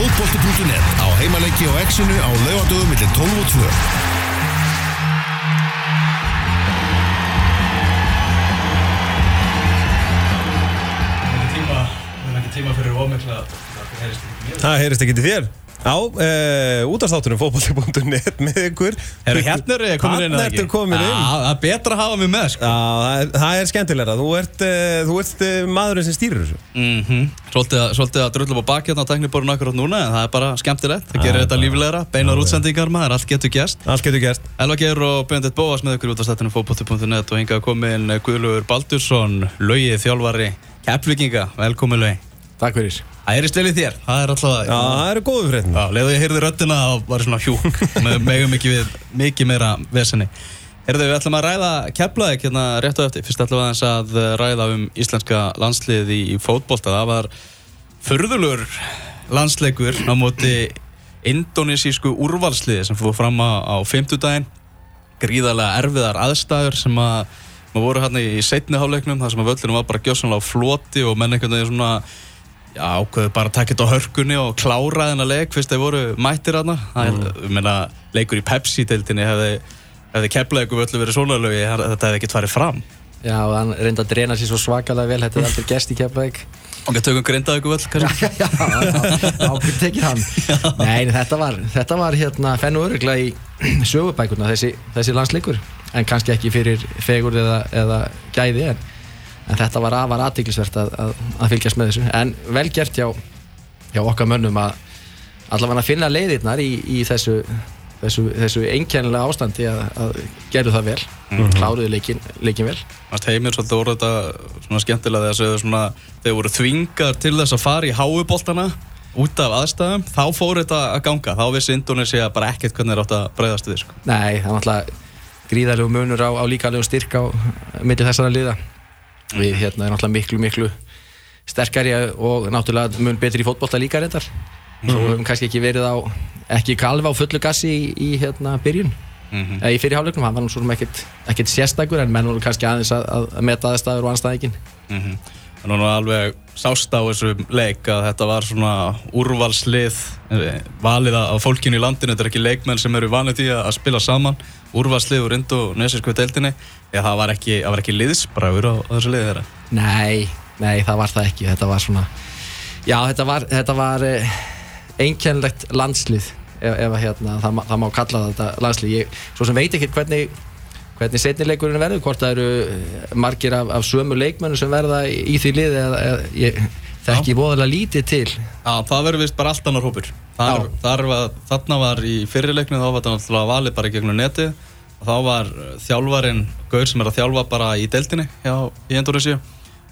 fótbolti.net á heimaleiki og exinu á laugadögum millir 12 og 2. tíma fyrir ómikla það heyrist ekki mér Það heyrist ekki til þér Já, uh, útastáttunum fótbolti.net með ykkur. Herru, hérna komin inn Hérna ertu komin inn. Já, það er betra að hafa mig með sko. Já, það er, það er skemmtilega Þú ert, uh, þú ert uh, maðurinn sem stýrir þessu. Mm Svolítið að, svolítið að drulla á baki hérna á tekniborun akkurat núna en það er bara skemmtilegt. Það gerir þetta lífilegra, beinar útsendingar maður, allt getur gæst Allt getur gæst Elva Geir og Björndett Bóas með ykkur útastáttunum fótbolti.net og hingað komin Guðlugur Baldursson, Laugi þjálfari Keflvikinga, velkomin Laugi Takk fyrir Það vel í þér, það er alltaf Já, það eru góðu fréttin Já, leiðu ég heyrði röddina og var svona hjúk með megum ekki við mikið meira vesenni. Heyrðu, við ætlum að ræða keflaðið hérna rétt á eftir. Fyrst ætlum við aðeins að ræða um íslenska landslið í, í fótbolta. Það var förðulur landsleikur á móti indonesísku úrvalsliði sem fór fram á, á fimmtudaginn. Gríðarlega erfiðar aðstæður sem að maður voru hérna í setni háleiknum þar sem að völlunum var bara gjóðsannlega á floti og menn einhvern veginn svona ákveðu bara að taka þetta á hörkunni og klára þennan leik fyrst þeir voru mættir aðna. Mm. Leikur í Pepsi-deildinni hefði, hefði keflaðið völlu verið svona lögi, þetta hefði ekkert farið fram. Já, hann reyndi að drena sér svo svakalega vel, þetta er aldrei gest í keflaðið. Ok, tökum grindaðið völl, kannski? já, já, ákveð tekið hann. Nei, þetta var, þetta var hérna fennu öruglega í sögubækurna, þessi, þessi landsleikur. En kannski ekki fyrir fegur eða, eða gæði, en en þetta var afar aðtíklisvert að, að, að fylgjast með þessu. En vel gert hjá, hjá okkar mönnum að allavega finna leiðirnar í, í þessu, þessu, þessu einkennilega ástandi að, að gerðu það vel. Mm -hmm. kláruðu leikin, leikin vel. Heimir svolítið voru þetta svona skemmtilega þegar svona, þeir voru þvingar til þess að fara í háuboltana út af aðstæðum, þá fór þetta að ganga. Þá vissi Indonesia bara ekkert hvernig þeir átt að breyðast því sko. Nei, það var alltaf gríðarlegu munur á, á líkalegu styrk á millir þessara liða við hérna er náttúrulega miklu miklu sterkari og náttúrulega mun betri í fótbollta líka reyndar mm svo hefum kannski ekki verið á ekki kalva á fullu gassi í, í hérna byrjun mm -hmm. eða í fyrirháleiknum, hann var ekkert, ekkert sérstakur en menn voru kannski aðeins að, að meta aðstæður og anstæðingin mm -hmm. Að það var alveg sást á þessum leik að þetta var svona úrvalslið valið á fólkinu í landinu, þetta er ekki leikmenn sem eru vanið því að spila saman úrvalslið úr Indonesísku deildinni Já, það var ekki, ekki liðsbráður á, á þessu liði þeirra? Nei, nei, það var það ekki. Þetta var svona, já, þetta var, þetta var eh, einkennlegt landslið, ef, ef hérna, það, það má kalla þetta landslið. Ég, svo sem veit ekki hvernig, hvernig setnileikurinn verður, hvort það eru eh, margir af, af sömu leikmennu sem verða í, í því liði, eða, eða, ég þekki bóðarlega lítið til. Já, það verður vist bara allt annar hópur. Þarna var í fyrirleiknu, þá var þetta náttúrulega valið bara gegnum netið. Og þá var þjálfarin Gaur sem er að þjálfa bara í deltinni hjá, í Indonési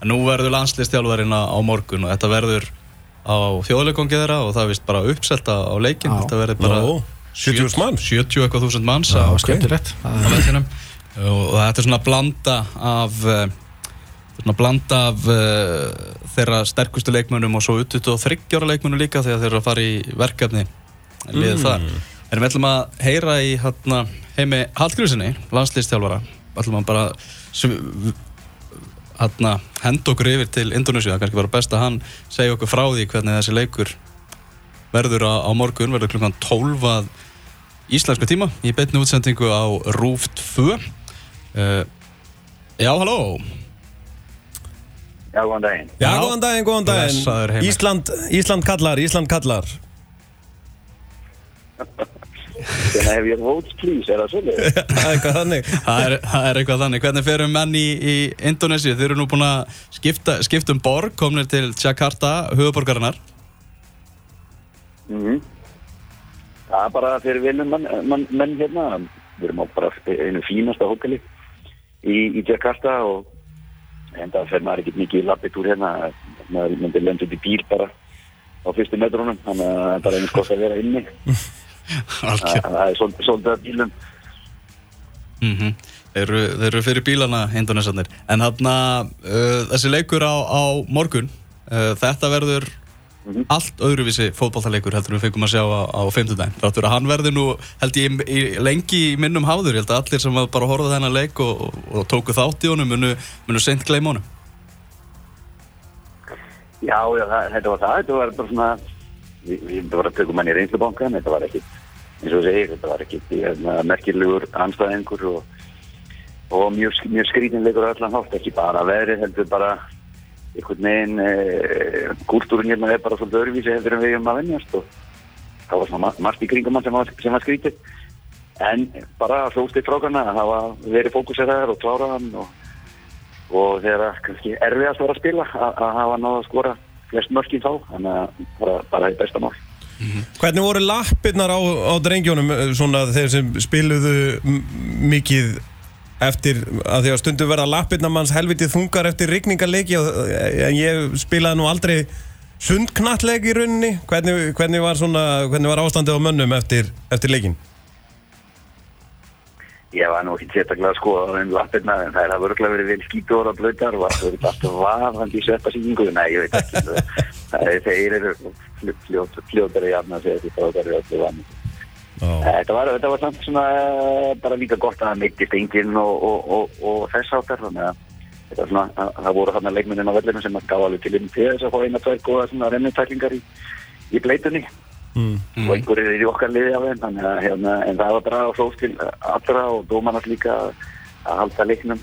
en nú verður landslistjálfarin á morgun og þetta verður á þjóðleikongið þeirra og það er vist bara uppselta á leikin þetta verður bara Nó, 70 manns. 70 eitthvað þúsund manns á skemmtilegt og þetta er svona blanda af eh, svona blanda af uh, þeirra sterkustu leikmönum og svo utut og þryggjára leikmönum líka þegar þeir eru að fara í verkefni. Liðið mm. þar. En við ætlum að heyra í hérna, heimi Hallgrísinni, landslýstjálfara ætlum að bara hérna, henda okkur yfir til Indonési, það kannski var best að hann segja okkur frá því hvernig þessi leikur verður á, á morgun, verður klukkan 12 að íslensku tíma í beitni útsendingu á Rúf 2 uh, eh, Já, halló Já, góðan daginn Já, góðan daginn, góðan daginn Ísland, Ísland kallar, Ísland kallar Þannig hef ég votes please, er það svolítið? það er eitthvað þannig. það, er, það er eitthvað þannig. Hvernig ferum menn í, í Indonési? Þau eru nú búin að skipta, skipta um borg, komnir til Jakarta, hugaborgarinnar. Mm -hmm. Það er bara fyrir vinnum menn, menn, menn hérna. Við erum á bara einu fínasta hókali í, Jakarta og enda fer maður ekkert mikið í lappitúr hérna. Maður myndir lendið í bíl bara á fyrstu metrónum, þannig að það er einnig skott að vera inni. það er svolítið að bílum mm -hmm. þeir, eru, þeir eru fyrir bílana Indonesarnir en hann uh, þessi leikur á, á morgun uh, þetta verður mm -hmm. allt öðruvísi fótballtaleikur heldur við fengum að sjá á, á 50 dæn þáttur að hann verður nú held ég í, lengi í minnum háður, ég held að allir sem bara horfað þennan leik og, og, og tóku þátt í honum munu, munu sent gleym honum. Já, já það, þetta var það. Þetta var bara svona við, við bara tökum hann í reynslubankan, þetta var ekkit, eins og segir, þetta var ekkit hérna, merkilegur anstæðingur og, og mjög, mjög skrítinleikur allan hátt, ekki bara veðrið, heldur bara einhvern veginn, e, kúltúrin hérna er bara svolítið öðruvísi heldur en við erum að venjast og það var svona ma- margt í kringum sem var, var skrítið. En bara hlóstið frákana að hafa verið fókuseraðar og klára hann og, og þegar að kannski erfiðast var að spila að, hafa náða að skora flest mörkin þá, þannig að bara, bara það besta mál. Hvernig voru lappirnar á, á drengjónum eh, svona þeir sem spiluðu mikið eftir að því að stundu verða lappirnar manns helvitið þungar eftir rigningarleiki og- en ég spilaði nú aldrei sundknattleik í rauninni. Hvernig, hvernig var svona, hvernig var ástandið á mönnum eftir, eftir leikin? Ég var nú ekki sérstaklega að skoða á þeim lappirna en það er að vörglega verið vel skítur og blöytar og það verið alltaf vaðandi í sveppa síkingu nei, ég veit ekki. Það er þeir eru fljót, fljótari jafn að segja því það er öllu vann Þetta var, þetta var samt svona eh, bara líka gott að meittist enginn og, og, og, og þess áttar þannig að þetta var svona, að, það voru þarna leikmennin á vellinu sem að gá alveg til inn til þess að fá eina tvær góða svona rennutæklingar í, í bleitunni. Og einhverjir er í okkar liði af þannig að hérna, en það var bara hlóst til allra og dómarnas líka að, að halda leiknum.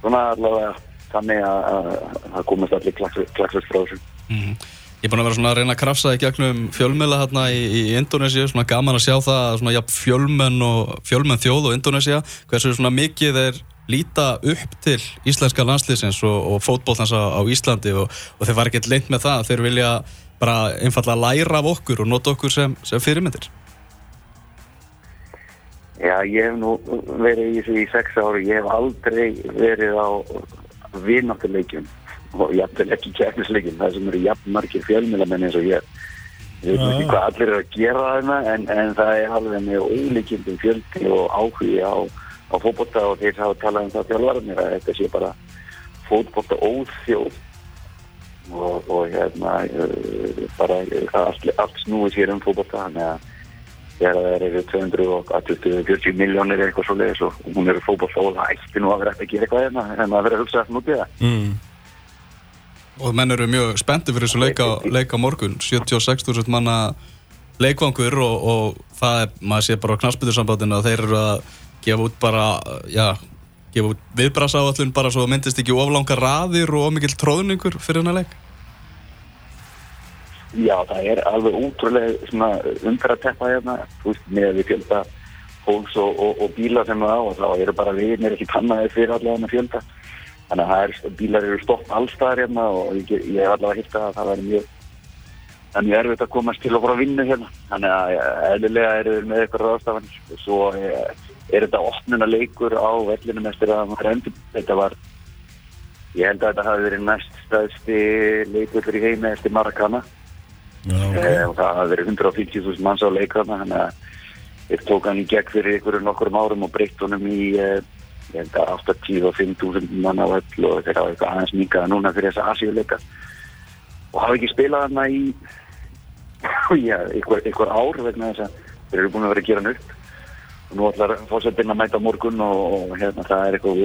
Svona allavega þannig að, að, að komast allir klagsast frá þessu Ég er búin að vera svona að reyna að krafsa í gegnum fjölmiðla hérna í, í Indonési, svona gaman að sjá það að svona jafn fjölmenn og fjölmenn þjóð og Indonésia, hversu svona mikið þeir líta upp til íslenska landslýsins og, og fótbollans á, á Íslandi og, og þeir var ekkert leint með það, þeir vilja bara einfallega læra af okkur og nota okkur sem, sem fyrirmyndir. Já, ég hef nú verið í þessu í sex ári, ég hef aldrei verið á vinnáttuleikjum og jafnvel ekki kæfnisleikjum, það sem eru jafn margir fjölmjölamenn eins og ég. Ég veit nú ekki hvað allir eru að gera þarna en, en það er alveg með ólíkjendum fjöldi og áhugi á, á fótbolta og þeir hafa talað um það þjálfarnir að þetta sé bara fótbolta óþjóð og, og hérna uh, bara uh, allt, allt snúið sér um fótbolta þannig að þegar það eru 240 miljónir eitthvað svo leiðis og hún eru fótbolta og það ætti nú að vera eftir að gera eitthvað hérna en að vera að hugsa nút í það. Og menn eru mjög spenntið fyrir þessu leika, leika morgun, 76.000 manna leikvangur og, og það er, maður sé bara á knastbytursambandinu að þeir eru að gefa út bara, já, gefa út viðbrasáallun bara svo það myndist ekki oflanga raðir og ómikil tróðningur fyrir hennar leik. Já, það er alveg útrúlega svona umferðarteppa hérna, þú veist, með við fjölda fólks og, og, og bíla sem það á og þá eru bara við, mér ekki kannaði fyrir allavega með fjölda. Þannig að er, bílar eru stopp allstaðar hérna og ég, ég hef allavega hitt að það væri mjög, það er mjög erfitt að komast til og frá vinnu hérna. Þannig að eðlilega eru við með eitthvað ráðstafan. Svo er, þetta opnuna leikur á vellinum eftir að maður endur. Þetta var, ég held að þetta hafi verið næst stæðsti leikur fyrir heimi eftir Maracana. Já, Eh, og það hafi verið 150.000 manns á leikana þannig að þeir tók hann í gegn fyrir einhverjum nokkurum árum og breytt honum í eh, ég held að 85.000 mann á öll og þeir hafa eitthvað aðeins minkaða núna fyrir þessa Asíuleika. Og hafa ekki spilað hana í einhver, ár vegna þess að þeir eru búin að vera að gera upp og nú ætlar fórsetin að mæta morgun og, og hérna það er eitthvað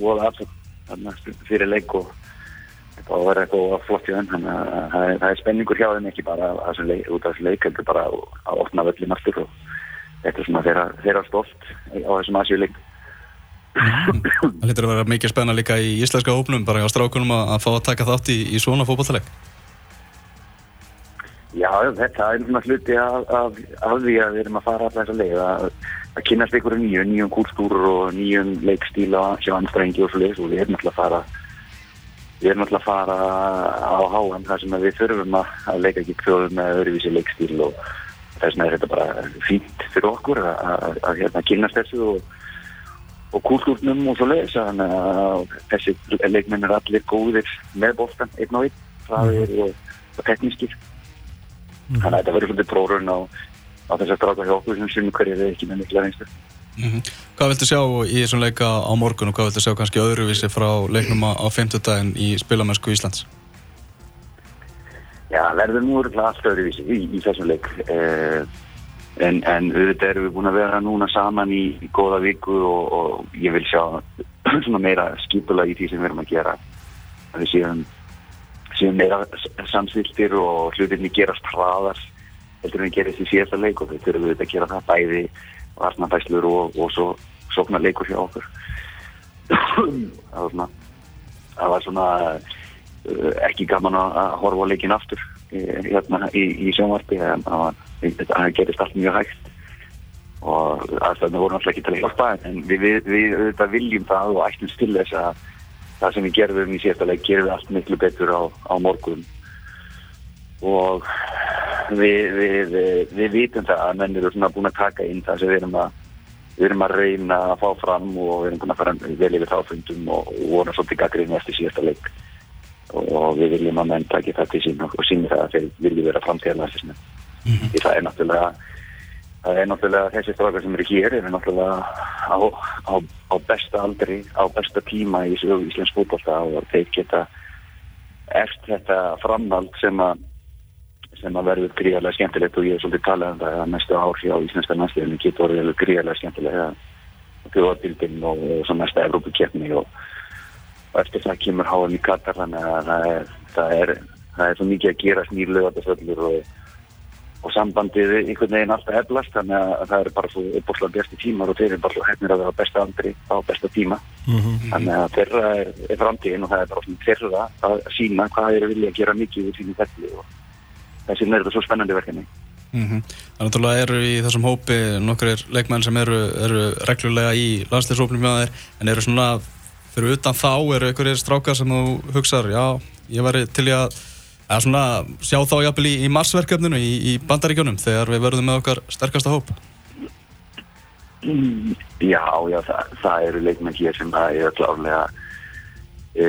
voða, afsökk fyrir leik og þetta á að vera eitthvað flott í þenn þannig að það er, það er spenningur hjá þeim ekki bara að þessum leik, út af þessu leik heldur bara að, að opna völlin aftur og þetta er svona þeirra, þeirra stolt á þessum Asíuleik Það lítur að vera mikið spenna líka í íslenska hópnum, bara á strákunum að, fá að taka þátt í, í svona fótballleik. Já, þetta er svona hluti af, af, af því að við erum að fara alltaf þessa leið að, að kynast einhverju nýju, nýjum kúlstúrur og nýjum leikstíla hjá anstrengi og svo leiðis og við erum alltaf að fara við erum alltaf að fara á háan þar sem við þurfum að, leika ekki kvjóðum með öðruvísi leikstíl og þess vegna er þetta bara fínt fyrir okkur að hérna, kynast þessu og, og kúlstúrnum og svo leiðis þannig að þessi leikmenn er allir góðir með bóttan einn og einn, hraðir og, og teknískir. Þannig að þetta verður svolítið prórun á, á þess að stráka hjá okkur sem sem hverju er ekki með mikla reynslu. Mm Hvað viltu sjá í þessum leika á morgun og hvað viltu sjá kannski öðruvísi frá leiknum á, á 50 daginn í spilamennsku Íslands? Já, verður nú örgulega allt öðruvísi í, í þessum leik. Eh, en, en auðvitað erum við búin að vera núna saman í, í góða viku og, og ég vil sjá svona meira skipula í því sem við erum að gera. Að við séum séu meira samstiltir og hlutinni gerast hraðar heldur en gerist í síðasta leik og þau þurfum við að gera það bæði varnabæslur og, og svo sóknar leikur hjá okkur. Það var svona það var svona uh, ekki gaman að horfa leikin aftur hérna, í, í sjónvarpi það gerist allt mjög hægt. Og aðstæðinu voru náttúrulega ekki til að hjálpa en við, við, við auðvitað viljum það og ættum til þess að það sem við gerðum í gerum við allt miklu betur á, á morgun. Og við, við, við, við vitum það að menn eru svona búin að taka inn það sem við erum að erum að reyna að fá fram og við erum búin að fara vel yfir þáfundum og, og vorum svolítið gaggrinu eftir síðasta leik og við viljum að menn taki það til sín og, og síni það að þeir vilji vera framtíðarlæsismenn mm -hmm. því það er náttúrulega það er náttúrulega þessi strákar sem eru hér eru náttúrulega á, á, á besta aldri, á besta tíma í Íslands fútbolta og þeir geta eftir þetta framhald sem að sem að verður gríðarlega skemmtilegt og ég er svolítið talað um það að næstu ár hjá Íslandska landsliðinu getur alveg gríðarlega skemmtilega og þjóðabildin og, og svo næsta Evrópukeppni og, og eftir það kemur háan í Katar þannig að það er, það er, það er svo mikið að gera snýrlöðardasöllur og, og sambandið einhvern veginn alltaf eflast þannig að það er bara svo uppbúrslega besti tímar og þeir eru bara svo hefnir að vera á besta andri á besta tíma. Þannig að þeirra er, er framtíðin og það er bara svona þeirra að sína hvað þeir vilja gera mikið úr sínum felli og þessi er þetta svo spennandi verkefni. Mm Það náttúrulega eru í þessum hópi nokkur leikmenn sem eru, eru reglulega í þeir en eru svona, fyrir utan þá eru einhverjir strákar sem þú hugsaður já, ég væri til að eða svona, sjá þá jafnvel í, í marsverkefninu í, í bandaríkjónum þegar við verðum með okkar sterkasta hóp Já, já, það, það eru leikmenn hér sem það er klárlega e,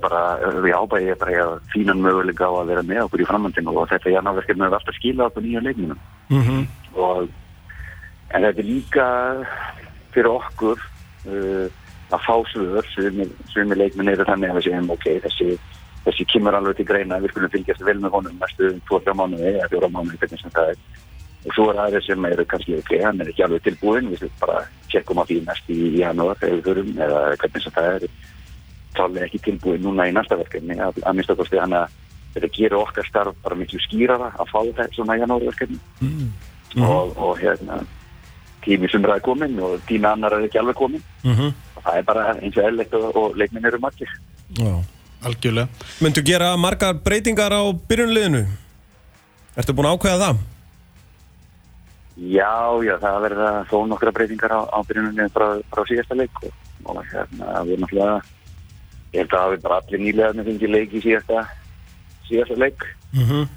bara, ég er bara að fínan möguleika á að vera með okkur í framhaldinu og þetta jánáverkefni er alltaf skilað okkur nýja leikmennum Mhm. og en þetta er líka fyrir okkur uh, að fá svör. Sem er leikmenn eru þannig að við segjum ok, þessi, þessi kemur alveg til greina við skulum fylgjast vel með honum næstu 2-3 mánuði eða 4 mánuði hvernig sem það er. Og svo er aðeins sem eru kannski ok, hann er ekki alveg tilbúin við bara tjekkum á því næst í janúar við förum eða hvernig sem það er. Tálega ekki tilbúin núna í næsta verkefni að, að minnst að hann að þetta gerir okkar starf bara miklu skýrara að fá þetta svona janúarverkefni. Og, og hérna tími sem er komin og tími annar er ekki alveg komin Mhm. og það er bara eins og eðlegt og, og leikminn eru margir Já. algjörlega Myndu gera margar breytingar á byrjunliðinu? Ertu búin að ákveða það? Já, já, það verða þó nokkra breytingar á, á byrjunum frá, frá síðasta leik og, og hérna við náttúrulega ég held að hafi bara allir nýlega með fengið leik í síðasta síðasta leik Mhm.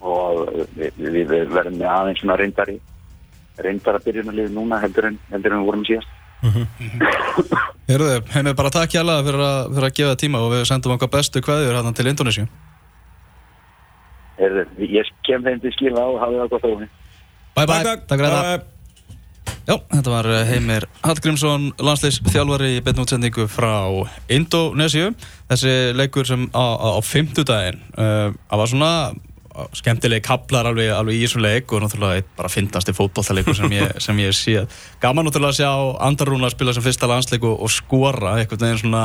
og við, við, við verðum með aðeins svona reyndari reyndara byrjunarlið núna heldur en, heldur en við vorum síðast. Herðu, heimið bara takk hjá fyrir, að- fyrir að gefa tíma og við sendum okkar bestu kveðjur hérna til Indonésiu Heyrðu, ég kem þeim til skila og hafa það gott á mig Bye bye, takk fyrir þetta. Já, þetta var eh, Heimir Hallgrímsson, landsleisþjálfari í beinu útsendingu frá Indonésiu. Þessi leikur sem á, á, á fimmtudaginn, uh, það var svona uh, skemmtileg kaplar alveg, alveg í þessum leik og náttúrulega eitt bara fyndasti fótballtaleikur sem ég, sem ég sé. Gaman náttúrulega að sjá Andarúna spila sem fyrsta landsleik og, og skora eitthvað neginn svona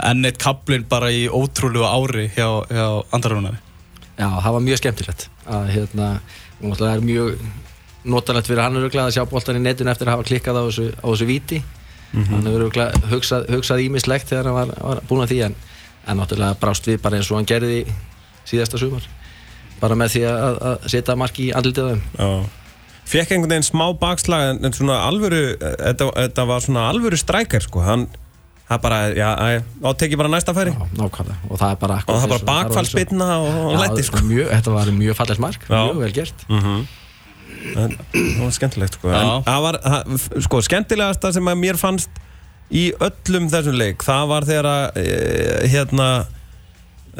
enn eitt kaplinn bara í ótrúlegu ári hjá, hjá Andarúnari. Já, það var mjög skemmtilegt að hérna, og náttúrulega er mjög notalegt fyrir hann að sjá boltan í netinu eftir að hafa klikkað á þessu, á þessu víti hann hefur hugsað, hugsað ímislegt þegar hann var, var búin að því en, en náttúrulega brást við bara eins og hann gerði síðasta sumar bara með því að, að setja marki í andlitið á þeim Já. Fekk einhvern veginn smá bakslag en, en svona alvöru, þetta, þetta var svona alvöru strækjar sko, hann, það bara, já, þá tekið bara næsta færi Já, nákvæmlega og það er bara og það er bara bakfallspinna og, og lætti sko. mjög, Þetta var mjög fallegt mark, Já. mjög vel gert En, það var skemmtilegt sko. En það var, það, sko, skemmtilegasta sem að mér fannst í öllum þessum leik það var þegar að e, hérna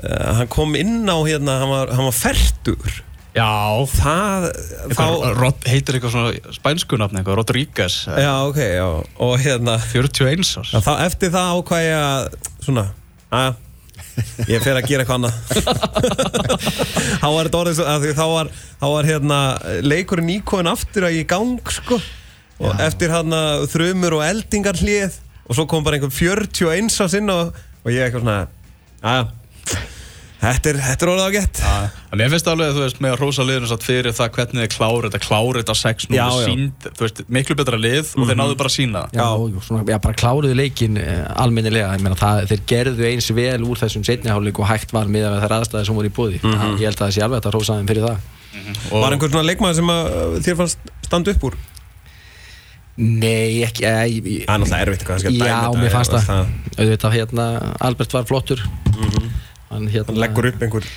hann kom inn á hérna, hann var, hann var fertur Já, það, eitthvað, þá heitir eitthvað svona spænskunafn eitthvað, Rodríguez, já, ok, já, og hérna 41 árs. Þá eftir það ákvað ég að svona, aðja ég fer að gera eitthvað annað. Þá var þetta orðið svo að þá var, þá var hérna leikurinn íkóin aftur að í gang sko. Og eftir hérna þrumur og eldingar hlið og svo kom bara einhver 41 á sinn og, og ég eitthvað svona Já, þetta er, þetta er orðið ágætt. En Mér finnst alveg að þú veist með að rosa liðinu satt fyrir það hvernig þið kláru þetta, kláru þetta 6 nú Já, já. sínd, þú veist, miklu betra lið og þeir náðu bara að sína það. Já, svona, já, bara kláruðu leikin uh, almennilega, ég meina það, þeir gerðu eins vel úr þessum setniháleik og hægt var miðað með þær aðstæði sem voru í búði ég held að það sé alveg að rósa þeim fyrir það. Var einhver svona leikmaður sem að uh, þér fannst standa upp úr? Nei, ekki, eh, Það er náttúrulega erfitt að já, mér fannst það. auðvitað hérna, Albert var flottur hann hérna Hann leggur upp einhver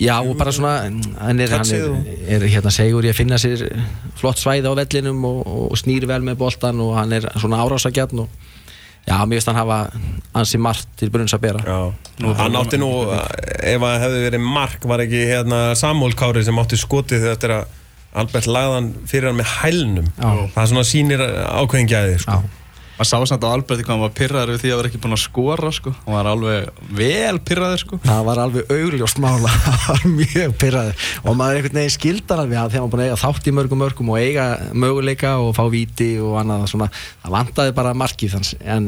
Já, og bara svona, hann er, hann er, er hérna segur í að finna sér flott svæði á vellinum og, og snýr vel með boltan og hann er svona árásagjarn og já, mér finnst hann hafa ansi margt til brunns að bera. Já, hann átti nú, ef það hefði verið mark, var ekki hérna Samúl Kári sem átti skotið eftir að Albert lagðan fyrir hann með hælnum. Já. Það svona sýnir ákveðin gæði, sko. Já, Maður sá samt á Alberti hvað hann var pyrraður við því að vera ekki búinn að skora sko. Hann var alveg vel pyrraður sko. það var alveg augljóst mála, það var mjög pyrraður og maður einhvern veginn skildar alveg að þegar maður búin að eiga þátt í mörgum mörgum og eiga möguleika og fá víti og annað svona, það vantaði bara markið hans en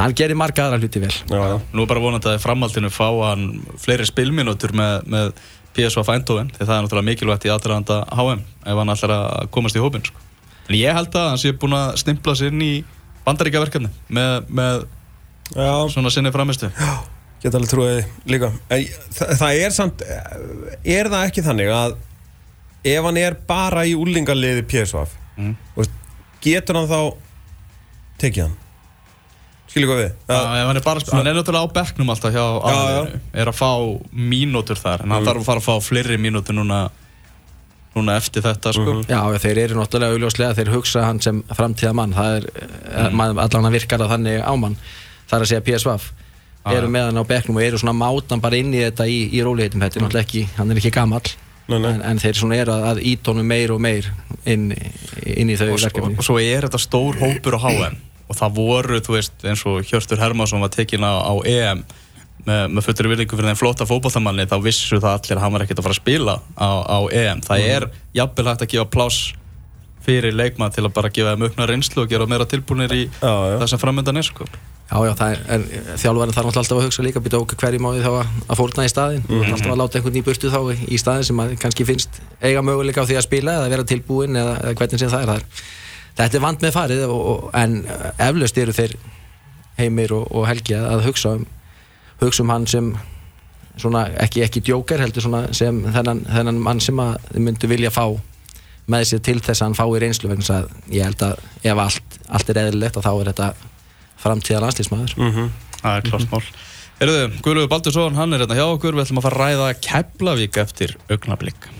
hann gerir marga aðra hluti vel. Já, já. Nú er bara vonandi að í framhaldinu fá hann fleiri spilminútur með, með PSV Eindhoven því það er náttúrulega mikilvægt í aðdraðanda HM ef hann ætlar að komast í hópin sko. En ég held að hann sé búinn að stimpla sér inn í bandaríkjaverkefni með, með Já, svona sinni framistu. geta alveg trúið líka. En það, er samt, er það ekki þannig að ef hann er bara í úlingaliði PSV, Mm. mm. getur hann þá tekið hann? Skilur hvað við? Já, ef hann er bara, hann er náttúrulega á bekknum alltaf hjá já. aðeinu, er að fá mínútur þar, en hann þarf að fara að fá fleiri mínútur núna, núna eftir þetta, sko. Já, já, þeir eru náttúrulega augljóslega, þeir hugsa hann sem framtíða mann, það er, mm. allan að virkar að þannig á mann, það er að segja PSV, eru já. með hann á bekknum og eru svona mátan bara inn í þetta í, í róliðeitum, þetta er náttúrulega ekki, hann er ekki gamall, Nei, nei. en, en þeir svona eru að, að ítónu meir og meir inn, inn í þau og, og, verkefni. og svo er þetta stór hópur á HM og það voru, þú veist, eins og Hjörtur Hermansson var tekinn á, á EM með, með fullur virðingu fyrir þeim flotta fótballtamanni þá vissu það allir að hann var ekkert að fara að spila á, á EM. Það er jafnvel hægt að gefa pláss fyrir leikmann til að bara gefa þeim aukna reynslu og gera meira tilbúinir í Já, já. það sem framöndan er sko. Já, já, er, þjálfærin þarf alltaf að hugsa líka, býta okkur hverjum á því þá að, fórna í staðin, Mhm. alltaf að láta einhvern í burtu þá í staðin sem kannski finnst eiga möguleika á því að spila eða vera tilbúin eða, eða hvernig sem það er. Það er þetta er vand með farið og, og, en eflaust eru þeir heimir og, og Helgi að hugsa um hugsa um hann sem svona ekki, ekki djókar heldur svona sem þennan, þennan mann sem að þið myndu vilja fá með sér til þess að hann fái reynslu vegna að ég held að ef allt, allt er eðlilegt þá er þetta framtíða landslýsmaður Það er klart mál. Herruðu, Guðlúður Baldursson, hann er hérna hjá okkur, við ætlum að fara að ræða Keflavík eftir augnablík.